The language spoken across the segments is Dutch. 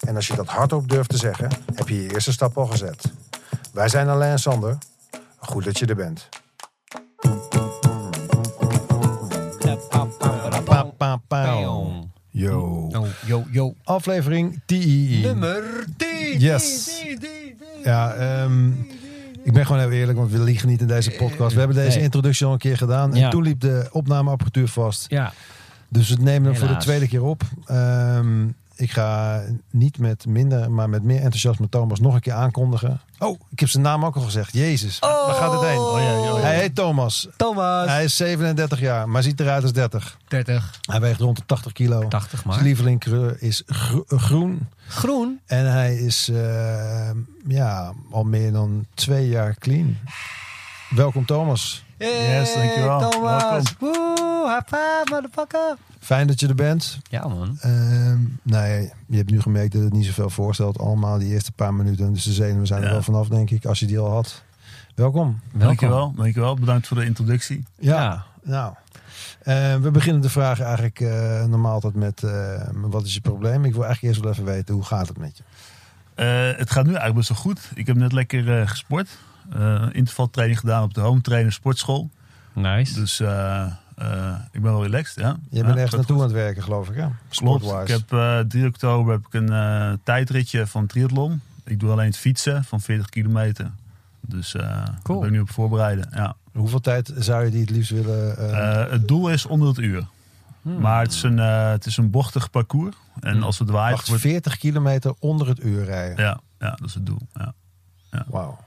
en als je dat hardop durft te zeggen, heb je je eerste stap al gezet. Wij zijn Alain en Sander. Goed dat je er bent. Yo. Yo, yo, yo. Aflevering TII. Nummer 10. Yes. Ja, ehm, ik ben gewoon heel eerlijk, want we liegen niet in deze podcast. We hebben deze introductie al een keer gedaan. En Ja. toen liep de opnameapparatuur vast. Ja, Dus we nemen hem voor de tweede keer op. Ehm, ik ga niet met minder, maar met meer enthousiasme Thomas nog een keer aankondigen. Oh, ik heb zijn naam ook al gezegd. Jezus, waar gaat het heen? Oh, oh, jee. Hij heet Thomas. Thomas. Hij is 37 jaar, maar ziet eruit als 30. 30, Hij weegt rond de 80 kilo. 80 Zijn maar. lievelingkleur is gro- groen. Groen. En hij is eh, ja, al meer dan twee jaar clean. Welkom Thomas. Yes, dankjewel. Thomas. Welkom. Woe, high five, motherfucker. Fijn dat je er bent. Ja, man. Ehm nee, je hebt nu gemerkt dat het niet zoveel voorstelt. Allemaal die eerste paar minuten. Dus de zenuwen zijn er wel vanaf, denk ik. Als je die al had. Welkom. Dankjewel, dankjewel. Bedankt voor de introductie. Ja, Ja. nou. Eh, we beginnen de vraag eigenlijk eh, normaal altijd met... eh, wat is je probleem? Ik wil eigenlijk eerst wel even weten, hoe gaat het met je? Eh, het gaat nu eigenlijk best wel goed. Ik heb net lekker eh, gesport. Eh intervaltraining gedaan op de home trainer sportschool. Nice. Dus eh, eh, ik ben wel relaxed. Ja. Je Ja, bent ergens naartoe aan goed. het werken, geloof ik, hè? Klopt. Ik heb eh 3 oktober heb ik een eh, tijdritje van triathlon. Ik doe alleen het fietsen van 40 kilometer. Dus eh daar Cool. ben ik nu op voorbereiden. Ja. Hoeveel tijd zou je die het liefst willen... het doel is onder het uur. Hmm. Maar het is, een, het is een bochtig parcours. En Hmm. als het waait... wacht, wordt- 40 kilometer onder het uur rijden. ja, ja, dat is het doel. Ja. Wauw.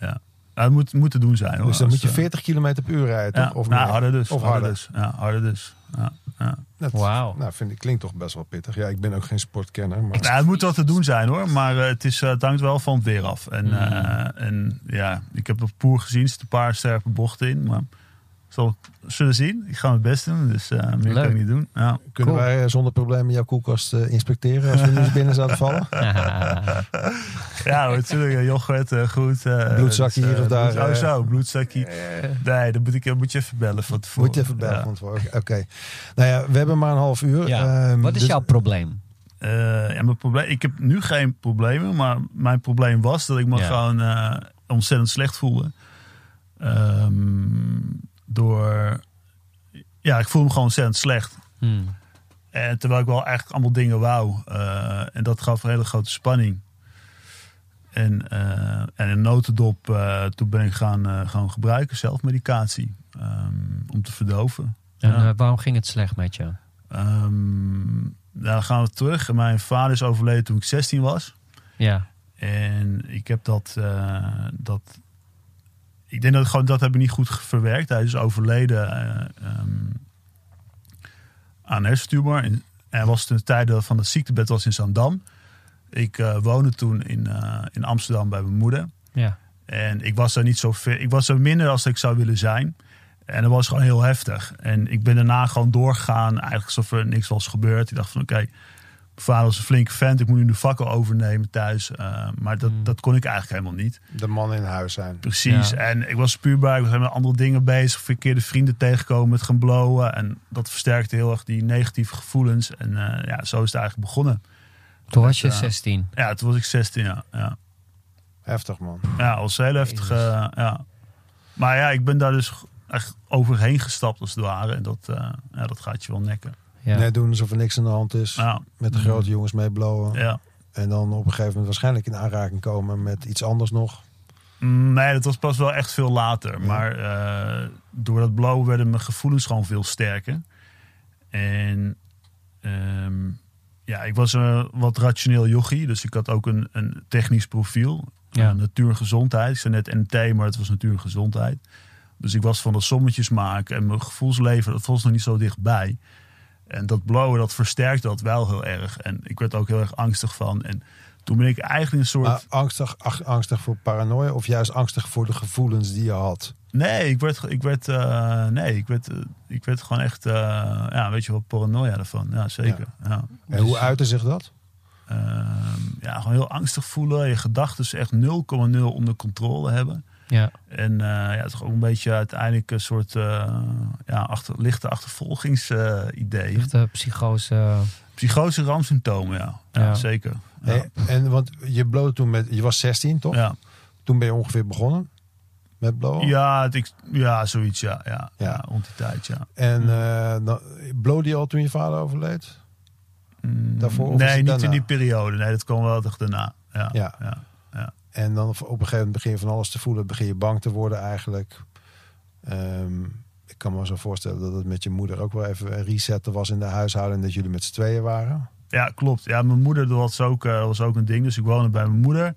Ja, het moet, moet te doen zijn. Hoor. Dus dan Als, moet je eh, 40 kilometer per uur rijden, Ja, toch? Of nou, meer? harder dus. Of harder harder. dus. Ja, harder dus. Ja, ja. Dat, Wauw. Nou, vind ik, klinkt toch best wel pittig. Ja, ik ben ook geen sportkenner. Maar... Nou, het moet wel te doen zijn hoor, maar eh, het, is, eh, het hangt wel van het weer af. En, Mm. eh, en ja, ik heb op Poer gezien, er zitten een paar sterke bochten in. Maar zal, zullen zien. Ik ga mijn best doen, dus eh meer Leuk. kan ik niet doen. Ja. Kunnen Cool. wij eh, zonder problemen jouw koelkast eh, inspecteren als we nu binnen zouden vallen? Ja, natuurlijk. Yoghurt, goed. Bloedzakje dus, hier of daar, bloed- oh zo, bloedzakje. Nee, dan moet, ik, moet je even bellen van tevoren. Moet je even bellen Ja. van tevoren. Oké. Nou ja, we hebben maar een half uur. ja. Ehm, Wat is dus- jouw probleem? Eh, ja, mijn probleem, ik heb nu geen problemen, maar mijn probleem was dat ik me Ja. gewoon eh, ontzettend slecht voelde. Ehm, door, ja, ik voelde me gewoon ontzettend slecht. Hmm. En terwijl ik wel eigenlijk allemaal dingen wou. eh, en dat gaf een hele grote spanning. En, eh, en een notendop, eh, toen ben ik gaan, gaan gebruiken, zelfmedicatie. ehm, om te verdoven. En Ja. waarom ging het slecht met je? Ehm, nou, dan gaan we terug. Mijn vader is overleden toen ik 16 was. Ja. En ik heb dat, dat ik denk dat gewoon dat heb ik niet goed verwerkt. Hij is overleden eh, ehm, aan hersentumor. En hij was ten tijde van het ziektebed was in Zandam. Ik eh, woonde toen in, eh, in Amsterdam bij mijn moeder. Ja. En ik was er niet zo ver. Ik was er minder als ik zou willen zijn. En dat was gewoon heel heftig. En ik ben daarna gewoon doorgegaan. Eigenlijk alsof er niks was gebeurd. Ik dacht van oké, mijn vader was een flinke vent. Ik moet nu de vakken overnemen thuis. Eh, maar dat, Hmm. dat kon ik eigenlijk helemaal niet. De man in huis zijn. Precies. Ja. En ik was puurbaar. Ik was met andere dingen bezig. Verkeerde vrienden tegenkomen met gaan blowen. En dat versterkte heel erg die negatieve gevoelens. En eh, ja, zo is het eigenlijk begonnen. Toen was je Met, eh, 16. Ja, toen was ik 16 ja. ja. Heftig, man. Ja, als heel heftig. Ja. Maar ja, ik ben daar dus echt overheen gestapt als het ware. En dat, eh, ja, dat gaat je wel nekken. Ja. Net doen alsof er niks aan de hand is. Ja, Met de grote jongens mee blowen. ja. En dan op een gegeven moment waarschijnlijk in aanraking komen met iets anders nog. Nee, dat was pas wel echt veel later. Maar eh, door dat blowen werden mijn gevoelens gewoon veel sterker. En ehm, ja, ik was een wat rationeel jochie. Dus ik had ook een, een technisch profiel. Ja. Eh, natuurgezondheid. Ik zei net NT, maar het was natuurgezondheid. Dus ik was van de sommetjes maken. En mijn gevoelsleven, dat was nog niet zo dichtbij. En dat blowen, dat versterkte dat wel heel erg. En ik werd ook heel erg angstig van. En Toen ben ik eigenlijk een soort... Maar angstig, ach- angstig voor paranoia of juist angstig voor de gevoelens die je had? Nee, ik werd, ik werd, eh, nee, ik werd, eh, ik werd gewoon echt, eh, ja, weet je wel, paranoia ervan. Ja, zeker. Ja. En hoe uitte zich dat? Ehm, ja, gewoon heel angstig voelen. Je gedachten echt 0,0 onder controle hebben. Ja. En eh, ja, toch ook een beetje uiteindelijk een soort eh, ja, achter, lichte achtervolgingsidee. Echt de psychose. Psychose rampsymptomen, ja. ja. Ja. zeker. Ja. Hey, en want je blowde toen met, je was 16 toch? Ja. Toen ben je ongeveer begonnen met blowen? Ja, het, ik, ja, zoiets, ja. Ja, Ja. ja. rond die tijd, ja. En eh blowde je al toen je vader overleed? Mm, Daarvoor nee, niet daarna? in die periode. Nee, dat kwam wel echt daarna. Ja, Ja. ja. En dan op een gegeven moment begin je van alles te voelen. Begin je bang te worden eigenlijk. Ehm, ik kan me zo voorstellen dat het met je moeder ook wel even resetten was in de huishouding. Dat jullie met z'n tweeën waren. Ja, klopt. Ja, mijn moeder was ook, eh, was ook een ding. Dus ik woonde bij mijn moeder.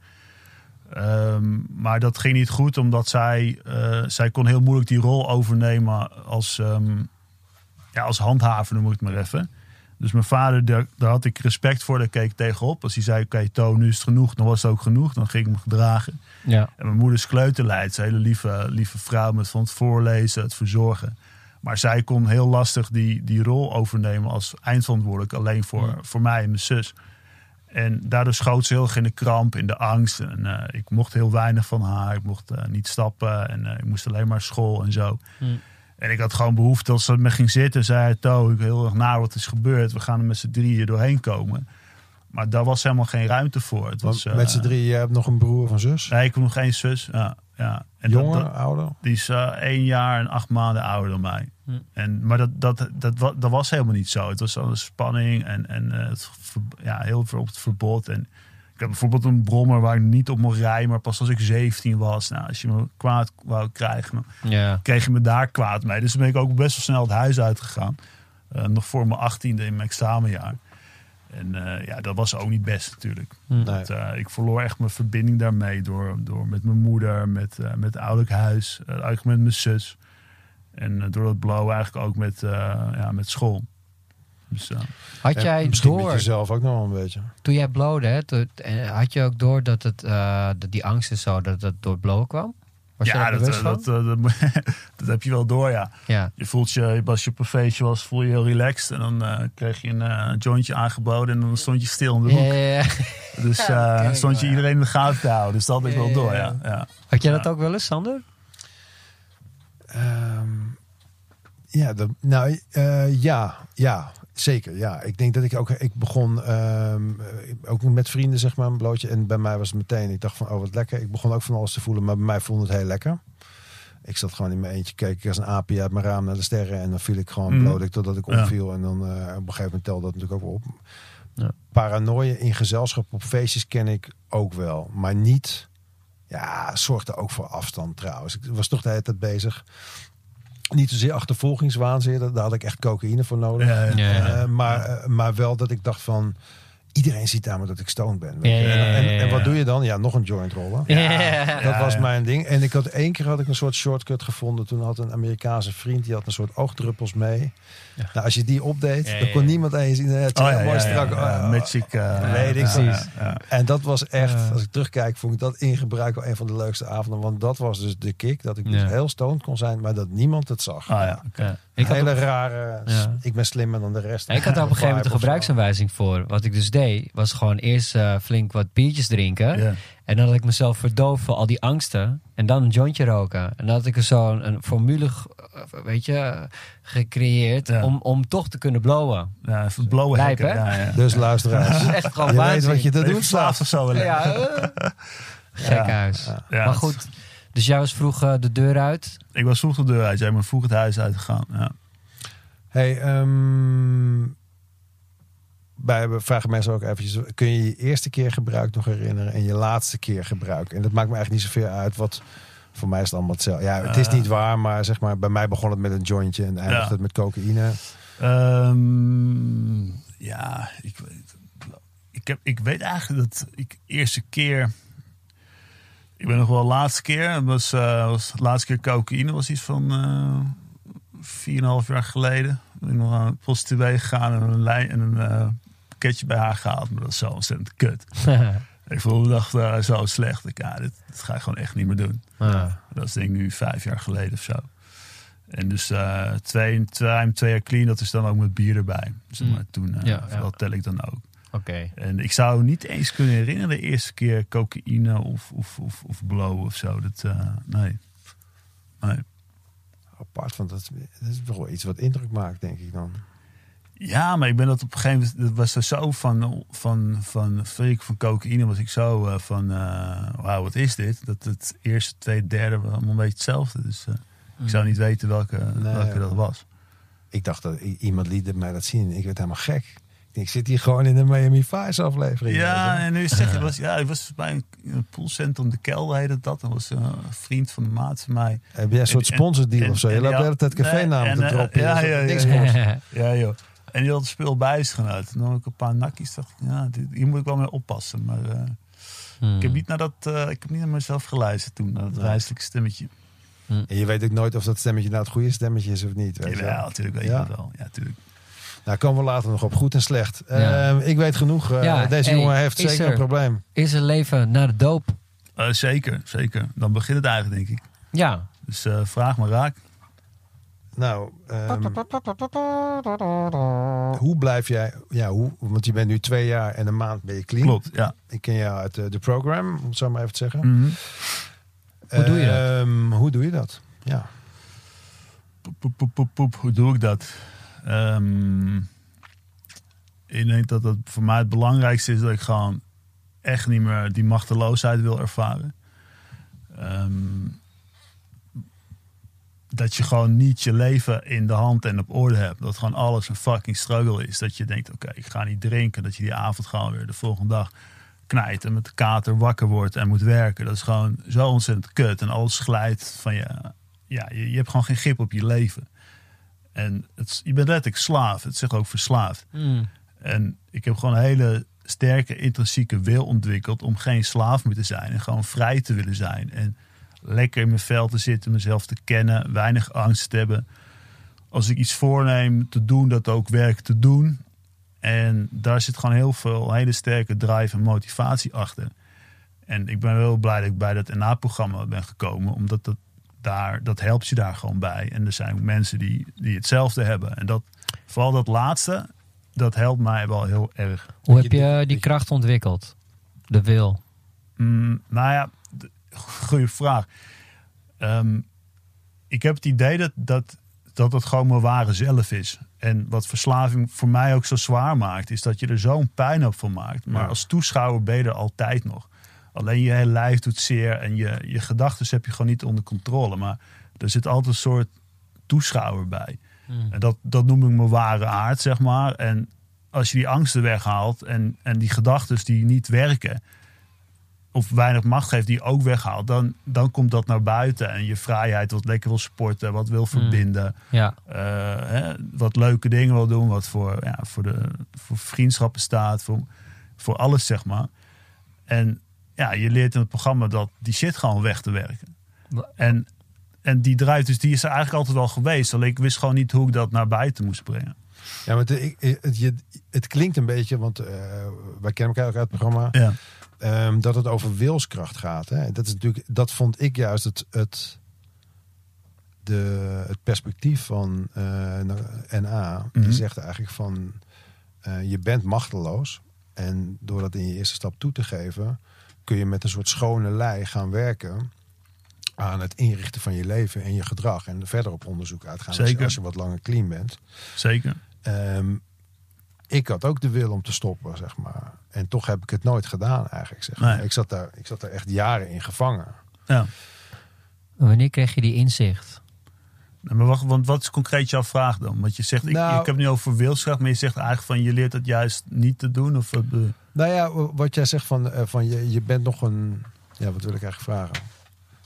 Ehm, maar dat ging niet goed, omdat zij, eh, zij kon heel moeilijk die rol overnemen als, ehm, ja, als handhaver, noem ik het maar even. Dus mijn vader, daar, daar had ik respect voor, daar keek ik tegenop. Als hij zei, oké, To, nu is het genoeg, dan was het ook genoeg. Dan ging ik me gedragen. Ja. En mijn moeder is kleuterleid. Ze hele lieve, lieve vrouw met van het voorlezen, het verzorgen. Maar zij kon heel lastig die, die rol overnemen als eindverantwoordelijk. Alleen voor, voor mij en mijn zus. En daardoor schoot ze heel erg in de kramp, in de angst. En eh, ik mocht heel weinig van haar. Ik mocht eh, niet stappen en eh, ik moest alleen maar school en zo. Hmm. En ik had gewoon behoefte als ze met me ging zitten. Zei hij, To, ik heel erg naar wat is gebeurd. We gaan er met z'n drieën doorheen komen. Maar daar was helemaal geen ruimte voor. Het was, eh, met z'n drieën, je hebt nog een broer of een zus? Nee, ik heb nog één zus. Ja, ja. En Jonger, dat- ouder? die is eh, één jaar en acht maanden ouder dan mij. Hm. En, maar dat, dat, dat, dat was helemaal niet zo. Het was al een spanning en, en eh, het, ja, heel veel op het verbod. En heb bijvoorbeeld een brommer waar ik niet op mocht rijden, maar pas als ik 17 was. Nou, als je me kwaad wou krijgen, Ja. kreeg je me daar kwaad mee. Dus toen ben ik ook best wel snel het huis uitgegaan. Eh, nog voor mijn achttiende in mijn examenjaar. En eh, ja, dat was ook niet best natuurlijk. Hm. Nee. Dat, eh, ik verloor echt mijn verbinding daarmee door, door met mijn moeder, met, met het ouderlijk huis, eigenlijk met mijn zus. En door dat blauw eigenlijk ook met, ja, met school. Dus, eh, Had jij misschien door, jezelf ook nog wel een beetje. toen jij blowde, hè, toen- eh, had je ook door dat, het, eh, dat die angst en zo, dat het door blowen kwam? Was ja, dat, dat, dat, dat heb je wel door, ja. ja. Je voelt je, als je op een feestje was, voel je heel relaxed. En dan eh, kreeg je een jointje aangeboden en dan stond je stil in de Ja, hoek. ja, ja. Dus eh, Ja, stond je iedereen in de gaten te houden. Dus dat had ik Ja, wel door, ja. ja. Had jij dat Ja. ook wel eens, Sander? Ehm, ja, dat, nou eh, ja, ja, zeker. Ja, ik denk dat ik ook, ik begon ehm, eh, ook met vrienden zeg maar een blootje. En bij mij was het meteen, ik dacht van oh wat lekker. Ik begon ook van alles te voelen, maar bij mij voelde het heel lekker. Ik zat gewoon in mijn eentje, keek ik als een aapje uit mijn raam naar de sterren. En dan viel ik gewoon bloot ik totdat ik Ja. omviel. En dan eh, op een gegeven moment telde dat natuurlijk ook op. Ja. Paranoia in gezelschap op feestjes ken ik ook wel. Maar niet, ja, zorgde ook voor afstand trouwens. Ik was toch de hele tijd bezig. Niet zozeer achtervolgingswaanzin, daar had ik echt cocaïne voor nodig. Ja, ja. Ja, ja. Eh, maar, eh, maar wel dat ik dacht van, iedereen ziet aan me dat ik stoned ben. weet Ja, je. ja, En, ja, en, ja, en wat doe je dan? Ja, nog een joint rollen. Ja. Dat was ja. mijn ding. En ik had één keer had ik een soort shortcut gevonden. Toen had een Amerikaanse vriend, die had een soort oogdruppels mee. Ja. Nou, als je die opdeed, Ja, dan kon ja. niemand eens zien. Het Oh mooi strak. Magic. eh, ja. En dat was echt, Ja. als ik terugkijk, vond ik dat in gebruik wel een van de leukste avonden. Want dat was dus de kick. Dat ik dus heel stoned kon zijn, maar dat niemand het zag. Ah ja. Ik had, hele op, rare, Ja. ik ben slimmer dan de rest. ik had op een gegeven moment een gebruiksaanwijzing voor. Wat ik dus deed, was gewoon eerst eh, flink wat biertjes drinken. En dan had ik mezelf verdoofd voor al die angsten. En dan een jointje roken. En dan had ik er zo'n een formule, eh, weet je, gecreëerd Ja. om, om toch te kunnen blowen. Ja, even blowen Lijp? Ja, ja. Dus luisteraars, Dat is echt gewoon je weet wat je te doen verslaafd staat. of zo? Ja, eh. Gek huis. Maar goed, dus jij was vroeg eh, de deur uit. Ik was vroeg de deur uit. Jij bent vroeg het huis uitgegaan. Ja. Hey, ehm, wij vragen mensen ook eventjes, kun je je eerste keer gebruik nog herinneren en je laatste keer gebruik? En dat maakt me eigenlijk niet zoveel uit, wat voor mij is het allemaal hetzelfde. Ja, het is Ja. niet waar, maar zeg maar, bij mij begon het met een jointje en eindigt Ja. het met cocaïne. Ehm, ja, ik, weet- ik, heb, ik weet eigenlijk dat ik eerste keer... Ik ben nog wel laatste keer. Het was, eh, was de laatste keer cocaïne. was iets van eh 4,5 jaar geleden. Ben ik nog aan een prostituee gegaan en een, lijn, en een eh, pakketje bij haar gehaald. Maar dat is zo ontzettend kut. Ik voelde de dag daar zo slecht. Ik, ja, dit, dit ga ik gewoon echt niet meer doen. Ah. Dat is denk ik nu vijf jaar geleden of zo. En dus twee, twee, twee jaar clean, dat is dan ook met bier erbij. Zeg maar, Mm. toen, Ja, ja. dat tel ik dan ook. Oké. En ik zou niet eens kunnen herinneren de eerste keer cocaïne of, of, of, of blow of zo. Dat, eh, nee. nee. Apart, want dat, is- dat is toch wel iets wat indruk maakt, denk ik dan. Ja, maar ik ben dat op een gegeven moment, dat was er zo van, van, van freak van cocaïne, was ik zo eh, van, eh wauw, wat is dit? Dat het eerste, tweede, derde allemaal een beetje hetzelfde. Dus ik zou niet weten welke, Nee, welke dat was. Ik dacht dat iemand liet mij dat zien. Ik werd helemaal gek. Ik zit hier gewoon in de Miami Vice aflevering. Ja, en nu zeg je, was, ja, ik was bij een, een poolcentrum De Kelder heette dat. Dat was eh, een vriend van de maat van mij. Heb jij een soort sponsordeal of zo? Je loopt de ja, hele tijd cafénaam nee, te en, eh, droppen. ja, ja, het niks ja. Ja, joh. En die had het speel bij zich. Toen nam ik een paar nakkies. Dacht, ik, ja, dit, hier moet ik wel mee oppassen. Maar eh, Hmm. ik, heb niet naar dat, ik heb niet naar mezelf geluisterd toen. Naar dat Nee. wijselijke stemmetje. En je weet ook nooit of dat stemmetje nou het goede stemmetje is of niet. Weet Ja, natuurlijk weet Ja. je dat wel. Ja, natuurlijk. Nou, komen we later nog op. Goed en slecht. Ja. Ehm, ik weet genoeg. eh, Ja, deze hey, jongen heeft zeker er- een probleem. Is er leven na de doop? Eh, zeker, zeker. Dan begint het eigenlijk, denk ik. Ja. Dus eh, vraag maar raak. Nou, ehm, hoe blijf jij... Ja, hoe, want je bent nu twee jaar en een maand ben je clean. Klopt, ja. Ik ken jou uit de, de program, om het zo maar even te zeggen. Mhm. Hoe doe je dat? Ehm, hoe doe je dat? Ja. Poep, poep, poep, poep, poep. Hoe doe ik dat? Ehm, ik denk dat het voor mij het belangrijkste is dat ik gewoon echt niet meer die machteloosheid wil ervaren. Ehm, dat je gewoon niet je leven in de hand en op orde hebt. Dat gewoon alles een fucking struggle is. Dat je denkt, oké, ik ga niet drinken. Dat je die avond gewoon weer de volgende dag knijt en met de kater wakker wordt en moet werken. Dat is gewoon zo ontzettend kut. En alles glijdt van je. Ja, je, je hebt gewoon geen grip op je leven. En het, je bent letterlijk slaaf. Het zegt ook verslaafd. Hmm. En ik heb gewoon een hele sterke intrinsieke wil ontwikkeld om geen slaaf meer te zijn. En gewoon vrij te willen zijn. En lekker in mijn vel te zitten, mezelf te kennen, weinig angst te hebben. Als ik iets voorneem te doen, dat ook werk te doen. En daar zit gewoon heel veel hele sterke drive en motivatie achter. En ik ben wel blij dat ik bij dat NA-programma ben gekomen, omdat dat, daar, dat helpt je daar gewoon bij. En er zijn ook mensen die, die hetzelfde hebben. En dat, vooral dat laatste, dat helpt mij wel heel erg. Hoe heb je die kracht ontwikkeld? De wil. Mm, nou ja, goede vraag. Ehm, ik heb het idee dat, dat, dat het gewoon mijn ware zelf is. En wat verslaving voor mij ook zo zwaar maakt, is dat je er zo'n pijn op van maakt. Maar Ja. als toeschouwer ben je er altijd nog. Alleen je hele lijf doet zeer en je, je gedachten heb je gewoon niet onder controle. Maar er zit altijd een soort toeschouwer bij. En dat, dat noem ik mijn ware aard, zeg maar. En als je die angsten weghaalt en, en die gedachten die niet werken, of weinig macht geeft, die ook weghaalt, dan, dan komt dat naar buiten. En je vrijheid, wat lekker wil sporten, wat wil verbinden, Ja. eh, hè, wat leuke dingen wil doen, wat voor, ja, voor, de, voor vriendschappen staat, voor, voor alles, zeg maar. En ja, je leert in het programma dat die shit gewoon weg te werken. En, en die drive, dus die is er eigenlijk altijd al geweest. Alleen ik wist gewoon niet hoe ik dat naar buiten moest brengen. Ja, maar het, ik- het, je, het klinkt een beetje, want eh, wij kennen elkaar ook uit het programma, Ja, ehm, dat het over wilskracht gaat. Hè? Dat, is natuurlijk, dat vond ik juist het, het, de, het perspectief van eh, NA. Die Mhm. zegt eigenlijk van, eh, je bent machteloos. En door dat in je eerste stap toe te geven, kun je met een soort schone lei gaan werken aan het inrichten van je leven en je gedrag. En verder op onderzoek uitgaan als je, Zeker. als je wat langer clean bent. zeker. Ehm, ik had ook de wil om te stoppen, zeg maar. En toch heb ik het nooit gedaan, eigenlijk. Zeg maar. Nee. ik, zat daar, ik zat daar echt jaren in gevangen. Ja. Wanneer kreeg je die inzicht? Nou, Maar wacht, want wat is concreet jouw vraag dan? Want je zegt, ik, Nou- ik heb het nu over wilskracht, maar je zegt eigenlijk van je leert het juist niet te doen. Of? Nou ja, wat jij zegt van, eh, van je, je bent nog een... Ja, wat wil ik eigenlijk vragen?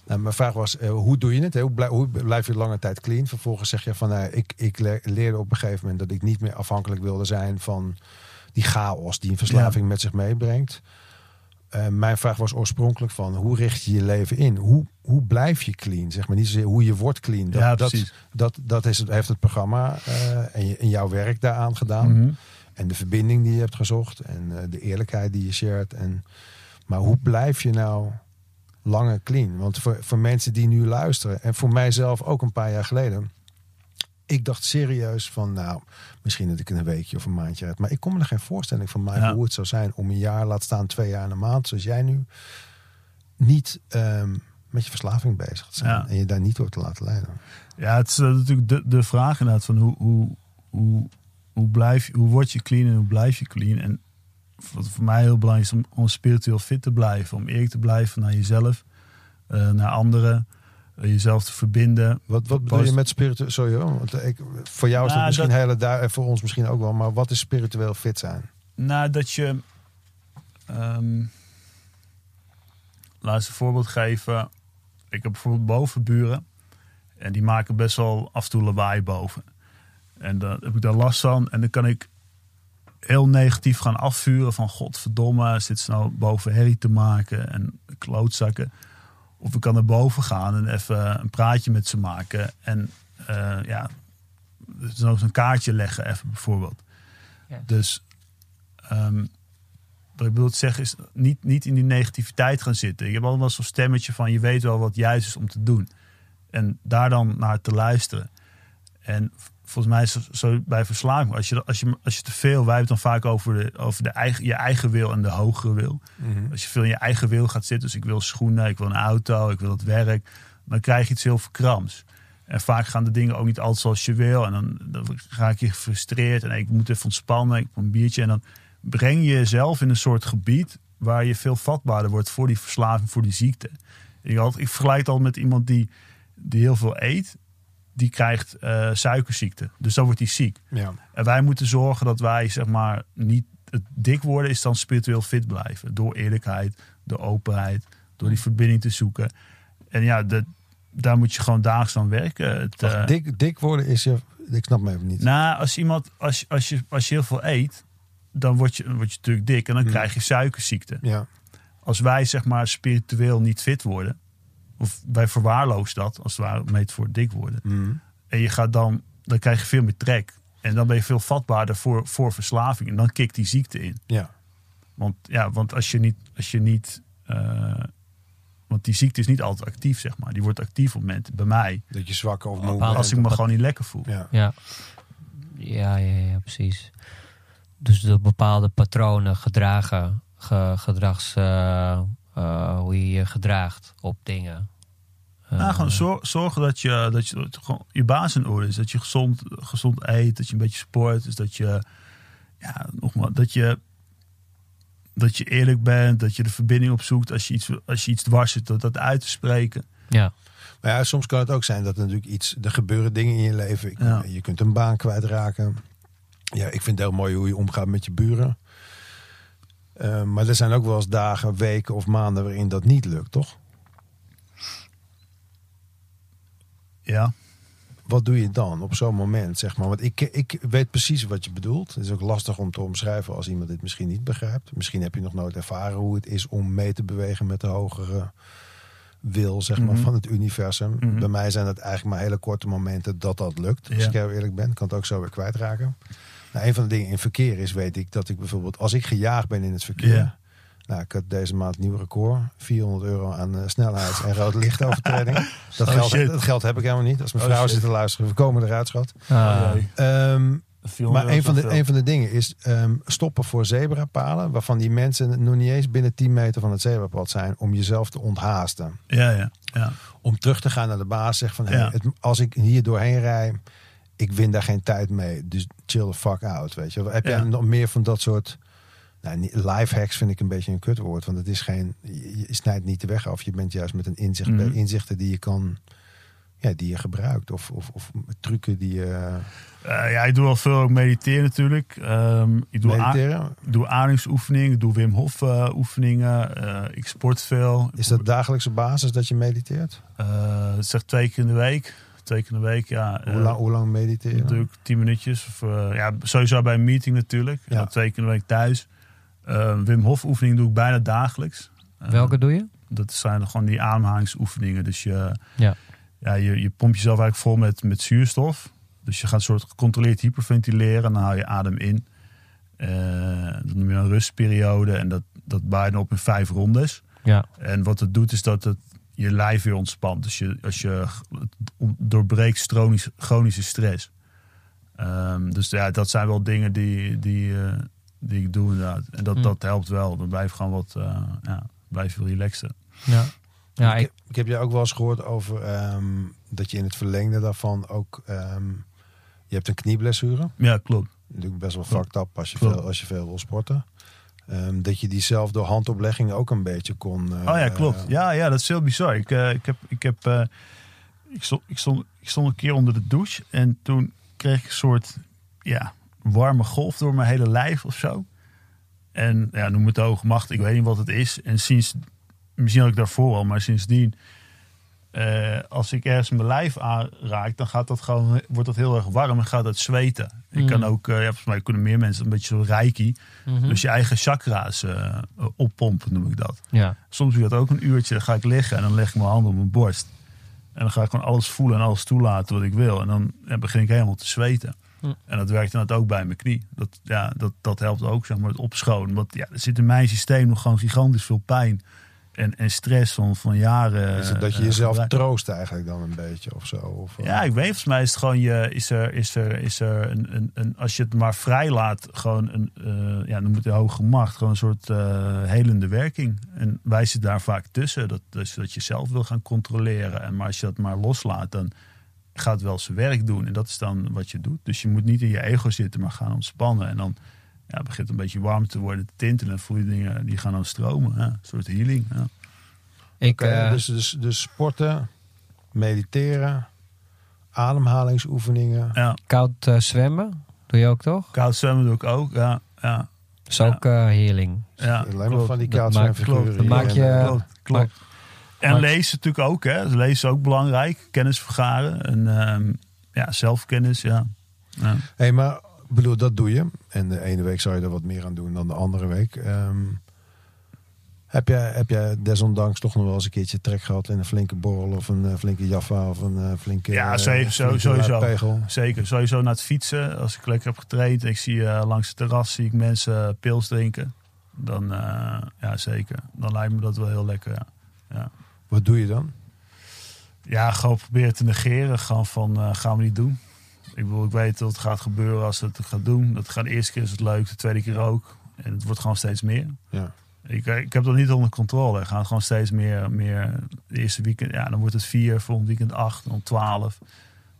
Nou, mijn vraag was, eh, hoe doe je het? hè? Hoe, blij- hoe blijf je lange tijd clean? Vervolgens zeg je van, nou, ik, ik le- leerde op een gegeven moment... dat ik niet meer afhankelijk wilde zijn van die chaos die een verslaving met zich meebrengt. Eh, mijn vraag was oorspronkelijk van, hoe richt je je leven in? Hoe, hoe blijf je clean? Zeg maar niet zozeer hoe je wordt clean. Dat, Ja, dat, precies. dat, dat is het, heeft het programma eh, en, je, en jouw werk daaraan gedaan. Mhm. En de verbinding die je hebt gezocht. En eh, de eerlijkheid die je shared. En Maar hoe blijf je nou langer clean? Want voor, voor mensen die nu luisteren, en voor mijzelf ook een paar jaar geleden. Ik dacht serieus van, nou, misschien dat ik een weekje of een maandje uit. Maar ik kon me er geen voorstelling van maken Ja. hoe het zou zijn om een jaar, laat staan twee jaar en een maand, zoals jij nu, niet ehm, met je verslaving bezig te zijn. Ja. En je daar niet door te laten leiden. Ja, het is eh, natuurlijk de, de vraag inderdaad van hoe, hoe, hoe, hoe, blijf, je- hoe word je clean en hoe blijf je clean. En wat voor mij heel belangrijk is om, om spiritueel fit te blijven. Om eerlijk te blijven naar jezelf, eh, naar anderen, jezelf te verbinden. Wat, wat bedoel je met spiritueel? Sorry hoor, want ik, voor jou is dat Nou, misschien dat- hele duidelijk, voor ons misschien ook wel. Maar wat is spiritueel fit zijn? Nou, dat je. ehm laat eens een voorbeeld geven. Ik heb bijvoorbeeld bovenburen. En die maken best wel af en toe lawaai boven. En dan heb ik daar last van. En dan kan ik heel negatief gaan afvuren. Van godverdomme, zit ze nou boven herrie te maken. En klootzakken. Of ik kan naar boven gaan en even een praatje met ze maken. En eh, ja, zo een kaartje leggen even bijvoorbeeld. Ja. Dus ehm, wat ik bedoel te zeggen is niet, niet in die negativiteit gaan zitten. Je hebt allemaal zo'n stemmetje van je weet wel wat juist is om te doen. En daar dan naar te luisteren. En volgens mij is het zo bij verslaving. Als je, als je, als je te veel, wij hebben het dan vaak over, de, over de eigen, je eigen wil en de hogere wil. Als je veel in je eigen wil gaat zitten, dus ik wil schoenen, ik wil een auto, ik wil het werk, dan krijg je iets heel verkrams. En vaak gaan de dingen ook niet altijd zoals je wil. En dan, dan raak je gefrustreerd en ik moet even ontspannen, ik wil een biertje. En dan breng je jezelf in een soort gebied waar je veel vatbaarder wordt voor die verslaving, voor die ziekte. Ik, had, ik vergelijk het al met iemand die, die heel veel eet, die krijgt eh, suikerziekte. Dus dan wordt hij ziek. Ja. En wij moeten zorgen dat wij, zeg maar, niet het dik worden, is dan spiritueel fit blijven. Door eerlijkheid, door openheid, door die verbinding te zoeken. En ja, dat, daar moet je gewoon dagelijks aan werken. Het, Wacht, eh, dik, dik worden is je. Ik snap me even niet. nou, als iemand, als, je- als, je, als je heel veel eet, dan word je, word je natuurlijk dik en dan Hmm. krijg je suikerziekte. Ja. Als wij, zeg maar, spiritueel niet fit worden, of wij verwaarlozen dat, als het ware, meet voor dik worden. Mm. En je gaat dan, dan krijg je veel meer trek. En dan ben je veel vatbaarder voor, voor verslaving. En dan kikt die ziekte in. Ja. Want, ja, want als je niet. Als je niet eh, want die ziekte is niet altijd actief, zeg maar. Die wordt actief op momenten bij mij. Dat je zwakker of moe Bepaalde- bent. Als ik me gewoon niet lekker voel. Ja. Ja. Ja, ja, ja, precies. Dus door bepaalde patronen gedragen, ge- gedrags, eh, eh, hoe je je gedraagt op dingen. Nou, gewoon zor- zorgen dat je, dat je gewoon je baas in orde is. Dat je gezond, gezond eet, dat je een beetje sport. Dus dat je, ja, nogmaals, dat je, dat je eerlijk bent, dat je de verbinding opzoekt. Als je iets, als je iets dwars zit, dat dat uit te spreken. ja, Maar ja, soms kan het ook zijn dat er natuurlijk iets. Er gebeuren dingen in je leven. Ik- Ja. Je kunt een baan kwijtraken. Ja, ik vind het heel mooi hoe je omgaat met je buren. Eh, maar er zijn ook wel eens dagen, weken of maanden waarin dat niet lukt, toch? Ja, Wat doe je dan op zo'n moment, zeg maar? Want ik, ik weet precies wat je bedoelt. Het is ook lastig om te omschrijven als iemand dit misschien niet begrijpt. Misschien heb je nog nooit ervaren hoe het is om mee te bewegen met de hogere wil, zeg maar, Mhm. van het universum. Mhm. Bij mij zijn het eigenlijk maar hele korte momenten dat dat lukt. Als Ja. ik heel eerlijk ben, kan het ook zo weer kwijtraken. Nou, een van de dingen in verkeer is, weet ik, dat ik bijvoorbeeld, als ik gejaagd ben in het verkeer. Nou, ik had deze maand nieuw record. 400 euro aan eh, snelheids- en rode lichtovertreding. Dat, Oh, geld, dat geld heb ik helemaal niet. Als mijn Oh, vrouw shit. zit te luisteren, we komen eruit, schat. Ah, Oh. Ehm, Veel maar een van, de, een van de dingen is ehm, stoppen voor zebrapalen. Waarvan die mensen nog niet eens binnen 10 meter van het zebrapad zijn. Om jezelf te onthaasten. Ja, ja, ja. Om terug te gaan naar de baas. Zeg van, hey, Ja. het, als ik hier doorheen rij. Ik win daar geen tijd mee. Dus chill the fuck out. Weet je. Heb jij Ja. nog meer van dat soort... Nou, life hacks vind ik een beetje een kutwoord. Want het is geen... Je, snijdt niet de weg af. Je bent juist met een inzicht, Mhm. inzichten die je kan... Ja, die je gebruikt. Of, of, of trucken die je... Eh, ja, ik doe al veel ook mediteren natuurlijk. Ehm, ik doe, mediteren. ik doe ademingsoefeningen, ik doe Wim Hof eh, oefeningen. Eh, ik sport veel. Is dat dagelijkse basis dat je mediteert? Eh, zegt twee keer in de week. Twee keer in de week, ja. Hoe Eh, lang, hoe lang mediteren? Natuurlijk tien minuutjes. Of, eh, ja, sowieso bij een meeting natuurlijk. Ja. Twee keer in de week thuis. Eh, Wim Hof oefeningen doe ik bijna dagelijks. Eh, welke doe je? Dat zijn gewoon die ademhalingsoefeningen. Dus je, Ja. ja, je, je pompt jezelf eigenlijk vol met, met zuurstof. Dus je gaat een soort gecontroleerd hyperventileren. En dan haal je adem in. Eh, dat noem je een rustperiode. En dat, dat bijna op in vijf rondes. Ja. En wat het doet is dat het je lijf weer ontspant. Dus je, als je het doorbreekt chronische, chronische stress. Ehm, dus ja, dat zijn wel dingen die, die, eh, die ik doe inderdaad. En dat, Hm. dat helpt wel. Dan blijf je gewoon wat eh ja, blijf je relaxen. Ja. Ja, ik, ik, ik heb je ook wel eens gehoord over ehm, dat je in het verlengde daarvan ook... ehm, je hebt een knieblessure. Ja, klopt. Natuurlijk best wel fucked up als je, Klopt. veel, als je veel wil sporten. Ehm, dat je die zelf door handoplegging ook een beetje kon... eh, Oh ja, klopt. Ja, ja dat is heel bizar. Ik, eh, ik heb, ik heb, eh, ik stond, ik stond, ik stond een keer onder de douche en toen kreeg ik een soort, ja, warme golf door mijn hele lijf of zo. En ja, noem het de hoge macht. Ik weet niet wat het is. En sinds, misschien had ik daarvoor al, maar sindsdien, eh, als ik ergens mijn lijf aanraak, dan gaat dat gewoon, wordt dat heel erg warm en gaat dat zweten. Ik Mm. kan ook, eh, ja, volgens mij kunnen meer mensen een beetje zo reiki. Mhm. Dus je eigen chakra's eh, oppompen, noem ik dat. ja. Soms doe ik dat ook een uurtje. Dan ga ik liggen en dan leg ik mijn handen op mijn borst. En dan ga ik gewoon alles voelen en alles toelaten wat ik wil. En dan ja, begin ik helemaal te zweten. Hm. En dat werkt inderdaad ook bij mijn knie. Dat, ja, dat, dat helpt ook, zeg maar, het opschonen. Want ja, er zit in mijn systeem nog gewoon gigantisch veel pijn. En, en stress van, van jaren. Is het dat je eh, jezelf troost eigenlijk dan een beetje of zo? Of, eh, Ja, ik weet, volgens mij is het gewoon je, is er, is er, is er een, een, een, als je het maar vrij laat, gewoon een, eh, ja, noem het de hoge macht, gewoon een soort eh, helende werking. En wij zitten daar vaak tussen, dat, dus dat je zelf wil gaan controleren. En maar als je dat maar loslaat, dan gaat het wel zijn werk doen. En dat is dan wat je doet. Dus je moet niet in je ego zitten, maar gaan ontspannen. En dan ja, begint het een beetje warm te worden, te tintelen. En voel je dingen, die gaan dan stromen. Ja, een soort healing. Ja. Ik, eh, dus, dus, dus sporten, mediteren, ademhalingsoefeningen. ja, koud eh, zwemmen, doe je ook toch? koud zwemmen doe ik ook. Ja, ja, Dat is ook eh, healing. ja. Alleen maar klopt. van die kaatsfiguren. klopt. Dat maak je- klopt, klopt. maak- en maak- lezen natuurlijk ook, hè. Dus lezen is ook belangrijk. Kennis vergaren. En ehm, ja, zelfkennis, ja. ja. Hé, maar ik bedoel, dat doe je. En de ene week zou je er wat meer aan doen dan de andere week. Ehm, heb, jij, heb jij desondanks toch nog wel eens een keertje trek gehad in een flinke borrel of een eh, flinke jaffa of een eh, flinke Ja, eh, zeker, flinke sowieso. Zeker. Sowieso naar het fietsen. Als ik lekker heb getraind ik zie langs het terras zie ik mensen pils drinken. Dan, ja, zeker. Dan lijkt me dat wel heel lekker, ja. ja. Wat doe je dan? Ja, gewoon proberen te negeren. Gewoon van, gaan we niet doen. Ik bedoel, ik weet wat gaat gebeuren als het gaat doen. Dat gaat de eerste keer is het leuk, de tweede keer ook. En het wordt gewoon steeds meer. Ja. Ik, ik heb dat niet onder controle. Het gaat gewoon steeds meer, meer. De eerste weekend, ja, dan wordt het vier, volgend weekend acht, dan twaalf.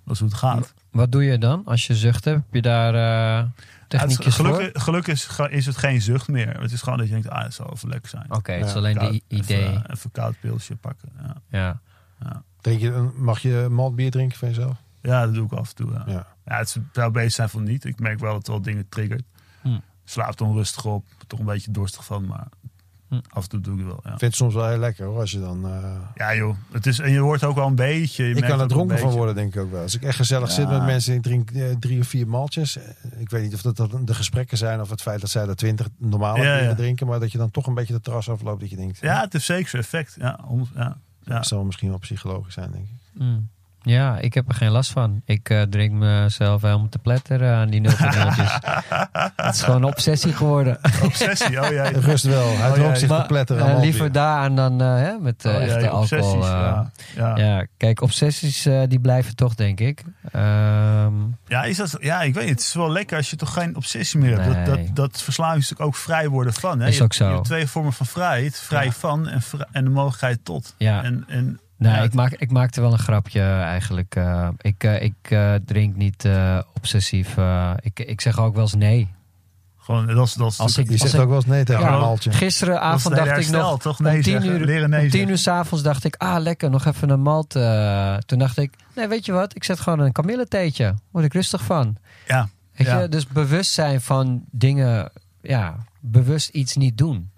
Dat is hoe het gaat. Wat doe je dan als je zucht hebt? Heb je daar eh Ja, het techniekjes voor? gelukkig gelukkig is, is het geen zucht meer. Het is gewoon dat je denkt, ah, het zal even lekker zijn. Oké, het is alleen Koud- de idee. Even, even een koud pilsje pakken. Ja. ja. Drink je mag je maltbier drinken van jezelf? Ja, dat doe ik af en toe. Ja. Ja. Ja, het zou bezig zijn van niet. Ik merk wel dat het wel dingen triggert. Hm. Slaapt onrustig op. Toch een beetje dorstig van, maar Hm. af en toe doe ik het wel. Ja. Ik vind het soms wel heel lekker hoor, als je dan... eh, ja, joh. Het is, en je wordt ook wel een beetje. je ik merkt kan er dronken van worden, denk ik ook wel. Als ik echt gezellig Ja. zit met mensen en ik drink eh, drie of vier maltjes. eh, Ik weet niet of dat, dat de gesprekken zijn of het feit dat zij er twintig normale Ja, bieren ja. drinken. Maar dat je dan toch een beetje de terras afloopt dat je denkt... Ja, het heeft zeker zijn effect. Ja, honderd- ja. ja. Dat zal misschien wel psychologisch zijn, denk ik. Mm. Ja, ik heb er geen last van. Ik eh, drink mezelf helemaal te pletteren aan die nulverdeeltjes. Het is gewoon een obsessie geworden. Obsessie, oh jij. Rust wel, hij Oh, ja, zich te pletteren aan maltbier. liever daar dan eh, hè, met eh, Oh, echte alcohol. obsessies, ja. Ja. ja, kijk, obsessies eh, die blijven toch, denk ik. Ehm, Ja, is dat, ja, ik weet niet. Het is wel lekker als je toch geen obsessie meer hebt. Nee. Dat, dat, dat verslaving is natuurlijk ook vrij worden van. Hè? Is je, ook zo. Je hebt twee vormen van vrijheid. Vrij Ja. van en, en de mogelijkheid tot. Ja. En, en, nou, ja, ik, maak, ik maakte wel een grapje eigenlijk. eh, ik eh, ik eh, drink niet eh, obsessief. eh, ik, ik zeg ook wel eens nee. Gewoon, dat is, dat is Als natuurlijk- Je zegt ik- ook wel eens nee tegen Ja, een is Gisteravond dacht ik nog... toch? om Nee tien zeggen. uur, Leren nee om tien uur s'avonds dacht ik, ah lekker, nog even een malt. eh. toen dacht ik, nee weet je wat, ik zet gewoon een kamilletheetje. Word ik rustig van. Ja, Weet Ja. je, dus bewust zijn van dingen, ja, bewust iets niet doen.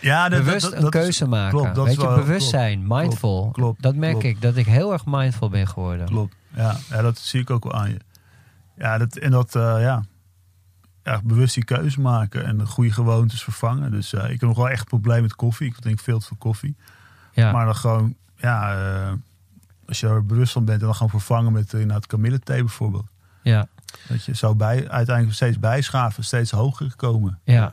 Ja dat, bewust dat, dat, een is- keuze maken. klopt, dat Weet is je, mindful. klopt, dat merk ik, dat ik heel erg mindful ben geworden. Klopt. Ja, ja, dat zie ik ook wel aan je. Ja, dat, en dat, eh, ja. ja, bewust die keuze maken en de goede gewoontes vervangen. Dus eh, ik heb nog wel echt een probleem met koffie. Ik drink veel te veel koffie. Ja, Maar dan gewoon, ja, eh, als je er bewust van bent, en dan gewoon vervangen met uh, het kamillethee bijvoorbeeld. ja. Dat je zo bij, uiteindelijk steeds bijschaven, steeds hoger komen. Ja.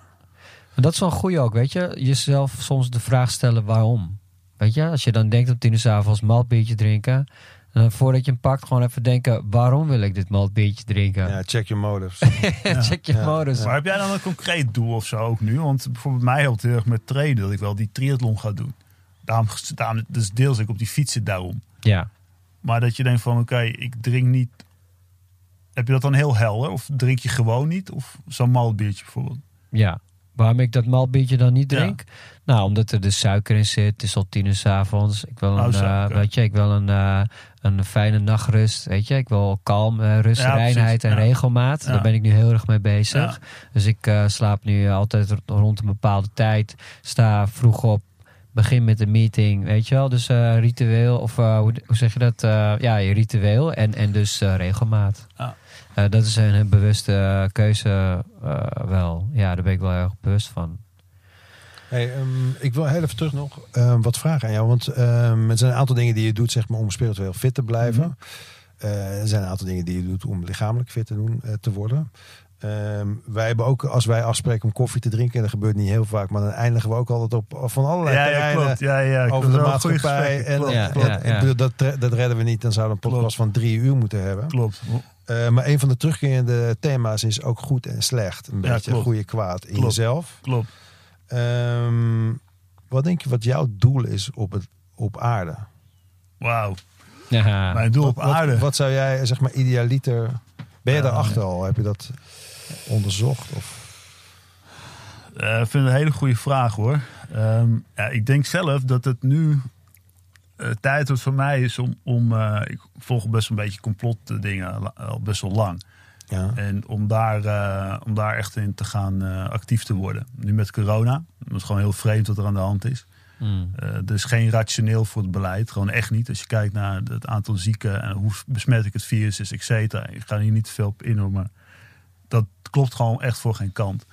Dat is wel een goeie ook, weet je. Jezelf soms de vraag stellen waarom. Weet je, als je dan denkt op tien uur 's avonds maltbiertje drinken. En dan voordat je hem pakt, gewoon even denken: waarom wil ik dit maltbiertje drinken? Ja, check your motives. Check je Ja. modus. Maar heb jij dan een concreet doel of zo ook nu? Want bijvoorbeeld mij helpt heel erg met trainen dat ik wel die triathlon ga doen. Daarom, daarom dus deels ik op die fiets zit daarom. Ja. Maar dat je denkt van oké, ik drink niet. Heb je dat dan heel helder? Of drink je gewoon niet? Of zo'n maltbiertje bijvoorbeeld? Ja. Waarom ik dat maltbiertje dan niet Ja. drink? Nou, omdat er dus suiker in zit. Het is al tien uur 's avonds. Ik wil Oh, een, eh, suiker. weet je, ik wil een, eh, een fijne nachtrust. Weet je, ik wil kalm, eh, rust, Ja, reinheid en Ja. regelmaat. Daar ben ik nu heel erg mee bezig. Dus ik eh, slaap nu altijd rond een bepaalde tijd. Sta vroeg op. Begin met een meeting, weet je wel. Dus eh, ritueel, of eh, hoe, hoe zeg je dat? Eh, ja, je ritueel en, en dus eh, regelmaat. Ja. Eh, dat is een, bewuste eh, keuze eh, wel. Ja, daar ben ik wel erg bewust van. Hey, ehm, ik wil heel even terug nog ehm, wat vragen aan jou. Want ehm, er zijn een aantal dingen die je doet zeg maar, om spiritueel fit te blijven. Mhm. Eh, er zijn een aantal dingen die je doet om lichamelijk fit te, doen, eh, te worden. Ehm, wij hebben ook, als wij afspreken om koffie te drinken, en dat gebeurt niet heel vaak, maar dan eindigen we ook altijd op van allerlei Ja, ja, klopt. Ja, ja, over de maatschappij. En, Klopt, Ja, ja, dat, dat redden we niet, dan zouden we een podcast Klopt. van drie uur moeten hebben. klopt. Eh, maar een van de terugkerende thema's is ook goed en slecht. Een Ja, beetje klopt. goede kwaad in Klopt. jezelf. klopt. Ehm, wat denk je wat jouw doel is op, het, op aarde? Wauw. Ja. Mijn doel op wat, wat- aarde. Wat, zou jij, zeg maar, idealiter... Ben je daarachter al? Heb je dat onderzocht? Of? Eh, Ik vind het een hele goede vraag hoor. Ehm, ja, ik denk zelf dat het nu tijd wordt voor mij is om. om eh, ik volg best een beetje complot dingen la- al best wel lang. Ja. En om daar, eh, om daar echt in te gaan eh, actief te worden. Nu met corona. Dat is gewoon heel vreemd wat er aan de hand is. Mm. Eh, er is geen rationeel voor het beleid. Gewoon echt niet. Als je kijkt naar het aantal zieken en hoe besmettelijk het virus is, et cetera. Ik ga hier niet te veel op in, hoor, maar dat klopt gewoon echt voor geen kant.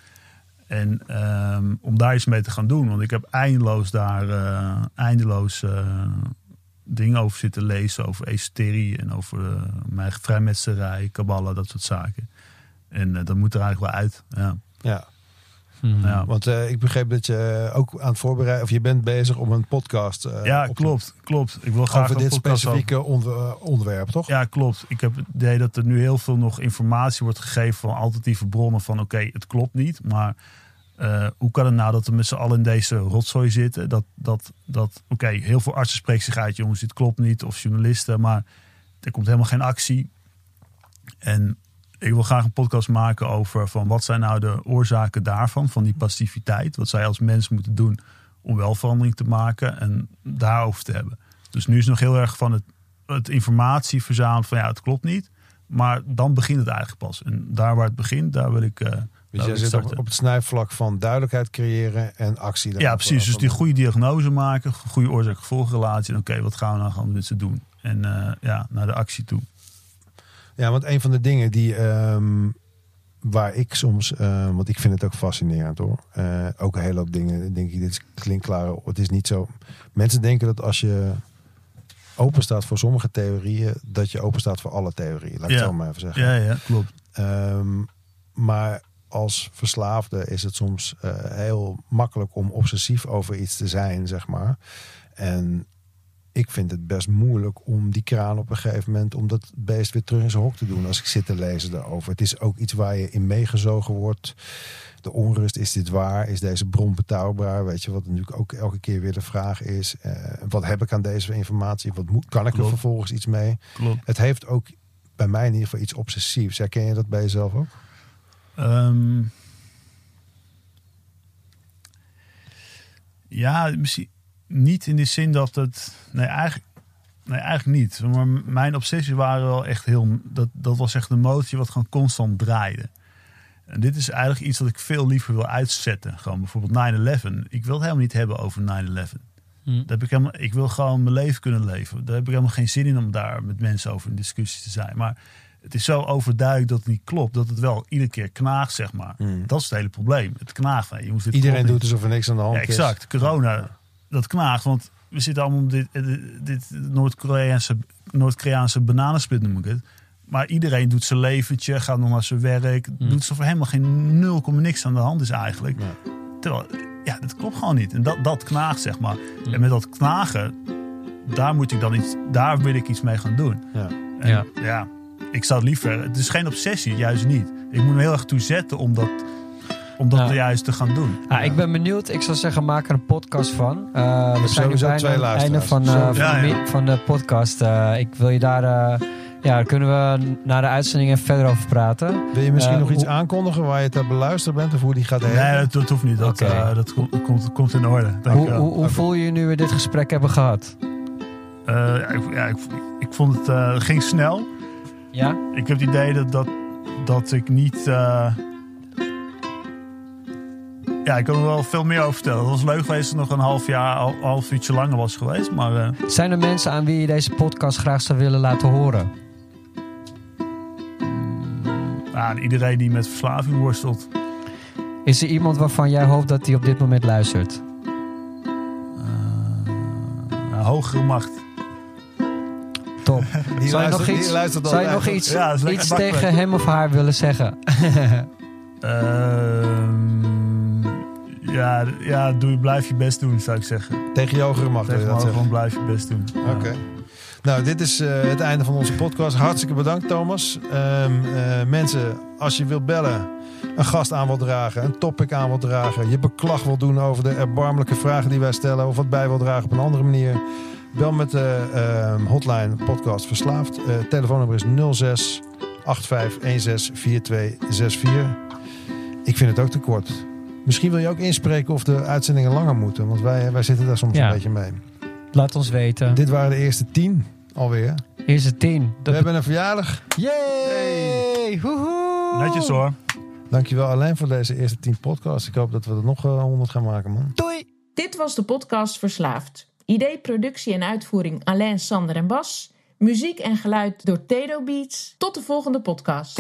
En ehm, om daar iets mee te gaan doen, want ik heb eindeloos daar eh, eindeloos eh, dingen over zitten lezen, over esoterie en over eh, mijn vrijmetserij, kabbala, dat soort zaken. En dat moet er eigenlijk wel uit. Ja. ja. Mm. Ja. Want eh, ik begreep dat je ook aan het voorbereiden... of je bent bezig om een podcast eh, ja, op te- klopt, klopt. Ik wil graag over dit specifieke onder- eh, onderwerp, toch? Ja, klopt. Ik heb het idee dat er nu heel veel nog informatie wordt gegeven van alternatieve bronnen. Van oké, het klopt niet. Maar eh, hoe kan het nou dat we met z'n allen in deze rotzooi zitten? Dat, dat, dat oké, heel veel artsen spreken zich uit. Jongens, dit klopt niet. Of journalisten. Maar er komt helemaal geen actie. En ik wil graag een podcast maken over van wat zijn nou de oorzaken daarvan. Van die passiviteit. Wat zij als mens moeten doen om wel verandering te maken. En daarover te hebben. Dus nu is het nog heel erg van het het informatie verzamelen van ja, het klopt niet. Maar dan begint het eigenlijk pas. En daar waar het begint, daar wil ik. eh, daar Dus jij zit op, op het snijvlak van duidelijkheid creëren en actie. ja, precies. Dus die goede diagnose maken, goede oorzaak-gevolgrelatie. En oké, wat gaan we nou gaan met ze doen? En eh, ja, naar de actie toe. Ja, want een van de dingen die ehm, waar ik soms, eh, want ik vind het ook fascinerend hoor. Eh, ook een hele hoop dingen denk ik, dit is- klinkt klaar. Het is niet zo. Mensen denken dat als je open staat voor sommige theorieën, dat je open staat voor alle theorieën. Laat ik Ja. het zo maar even zeggen. Ja, ja, klopt. Ehm, maar als verslaafde is het soms eh, heel makkelijk om obsessief over iets te zijn, zeg maar. En ik vind het best moeilijk om die kraan op een gegeven moment, om dat beest weer terug in zijn hok te doen als ik zit te lezen daarover. Het is ook iets waar je in meegezogen wordt. De onrust, is dit waar? Is deze bron betrouwbaar? Weet je, wat natuurlijk ook elke keer weer de vraag is. eh, wat heb ik aan deze informatie? Wat moet, kan ik er vervolgens iets mee? klopt. Het heeft ook bij mij in ieder geval iets obsessiefs. Herken je dat bij jezelf ook? Ehm, ja, misschien niet in de zin dat het. Nee, eigenlijk, nee, eigenlijk niet. Maar mijn obsessies waren wel echt heel. Dat, dat was echt een motortje wat gewoon constant draaide. En dit is eigenlijk iets dat ik veel liever wil uitzetten. Gewoon bijvoorbeeld 9-11. Ik wil het helemaal niet hebben over 9-11. Hm. Daar heb ik, helemaal, ik wil gewoon mijn leven kunnen leven. Daar heb ik helemaal geen zin in om daar met mensen over in discussie te zijn. Maar het is zo overduidelijk dat het niet klopt. Dat het wel iedere keer knaagt, zeg maar. Hmm. Dat is het hele probleem. Het knaagt. Nee, jongens, dit Iedereen doet alsof er niks aan de hand Ja, is. exact. Corona, dat knaagt. Want we zitten allemaal op dit, dit, dit Noord-Koreaanse, Noord-Koreaanse bananensplit, noem ik het. maar iedereen doet zijn leventje, gaat nog naar zijn werk. Hmm. Doet alsof er helemaal geen nul, niks aan de hand is eigenlijk. Ja. Terwijl, ja, dat klopt gewoon niet. En dat, dat knaagt, zeg maar. En met dat knagen, daar moet ik dan iets, daar wil ik iets mee gaan doen. Ja. En Ja. ja. ik zou het liever. Het is geen obsessie, juist niet. Ik moet me heel erg toe zetten om dat, om dat Ja. juist te gaan doen. Ah, Ik ben benieuwd. Ik zou zeggen, maak er een podcast van. Uh, we zijn nu sowieso bijna twee aan het einde van, eh, van, Ja, de, ja. mi- van de podcast. Eh, ik wil je daar... eh, ja, kunnen we na de uitzending even verder over praten. Wil je misschien nog iets hoe- aankondigen waar je het aan beluisteren bent of hoe die gaat heen? Nee, dat, dat hoeft niet. Dat, eh, dat komt, komt, komt in orde. Dank Hoe, hoe, hoe voel je je nu we dit gesprek hebben gehad? Eh, ja, ik, ja, ik, ik vond het eh, het ging snel. Ja? Ik heb het idee dat, dat, dat ik niet. Ja, ik kan er wel veel meer over vertellen. Het was leuk geweest als het nog een half jaar, een half uurtje langer was geweest. Maar eh, Zijn er mensen aan wie je deze podcast graag zou willen laten horen? ja, iedereen die met verslaving worstelt. Is er iemand waarvan jij hoopt dat hij op dit moment luistert? Een hogere macht. Top. Die Zou je nog iets, luistert zou je nog iets, Ja, dat iets tegen hem of haar willen zeggen? Ehm, ja, ja doe, blijf je best doen, zou ik zeggen. Tegen je hogere macht je Tegen zeggen. gewoon blijf je best doen. Oké. Nou, dit is eh, het einde van onze podcast. Hartstikke bedankt, Thomas. Ehm, eh, mensen, als je wilt bellen, een gast aan wilt dragen, een topic aan wilt dragen, je beklag wilt doen over de erbarmelijke vragen die wij stellen, of wat bij wilt dragen op een andere manier, bel met de ehm, hotline podcast verslaafd. Eh, telefoonnummer is 06 8516 4264. Ik vind het ook te kort. Misschien wil je ook inspreken of de uitzendingen langer moeten, want wij, wij zitten daar soms Ja. een beetje mee. Laat ons weten. Dit waren de eerste tien alweer. Eerste tien. We Dat hebben een verjaardag. Yay! Woehoe! Netjes hoor. Dankjewel alleen voor deze eerste tien podcasts. Ik hoop dat we er nog eh, honderd gaan maken, man. Doei! Dit was de podcast Verslaafd. Idee, productie en uitvoering Alain, Sander en Bas. Muziek en geluid door Tedo Beats. Tot de volgende podcast.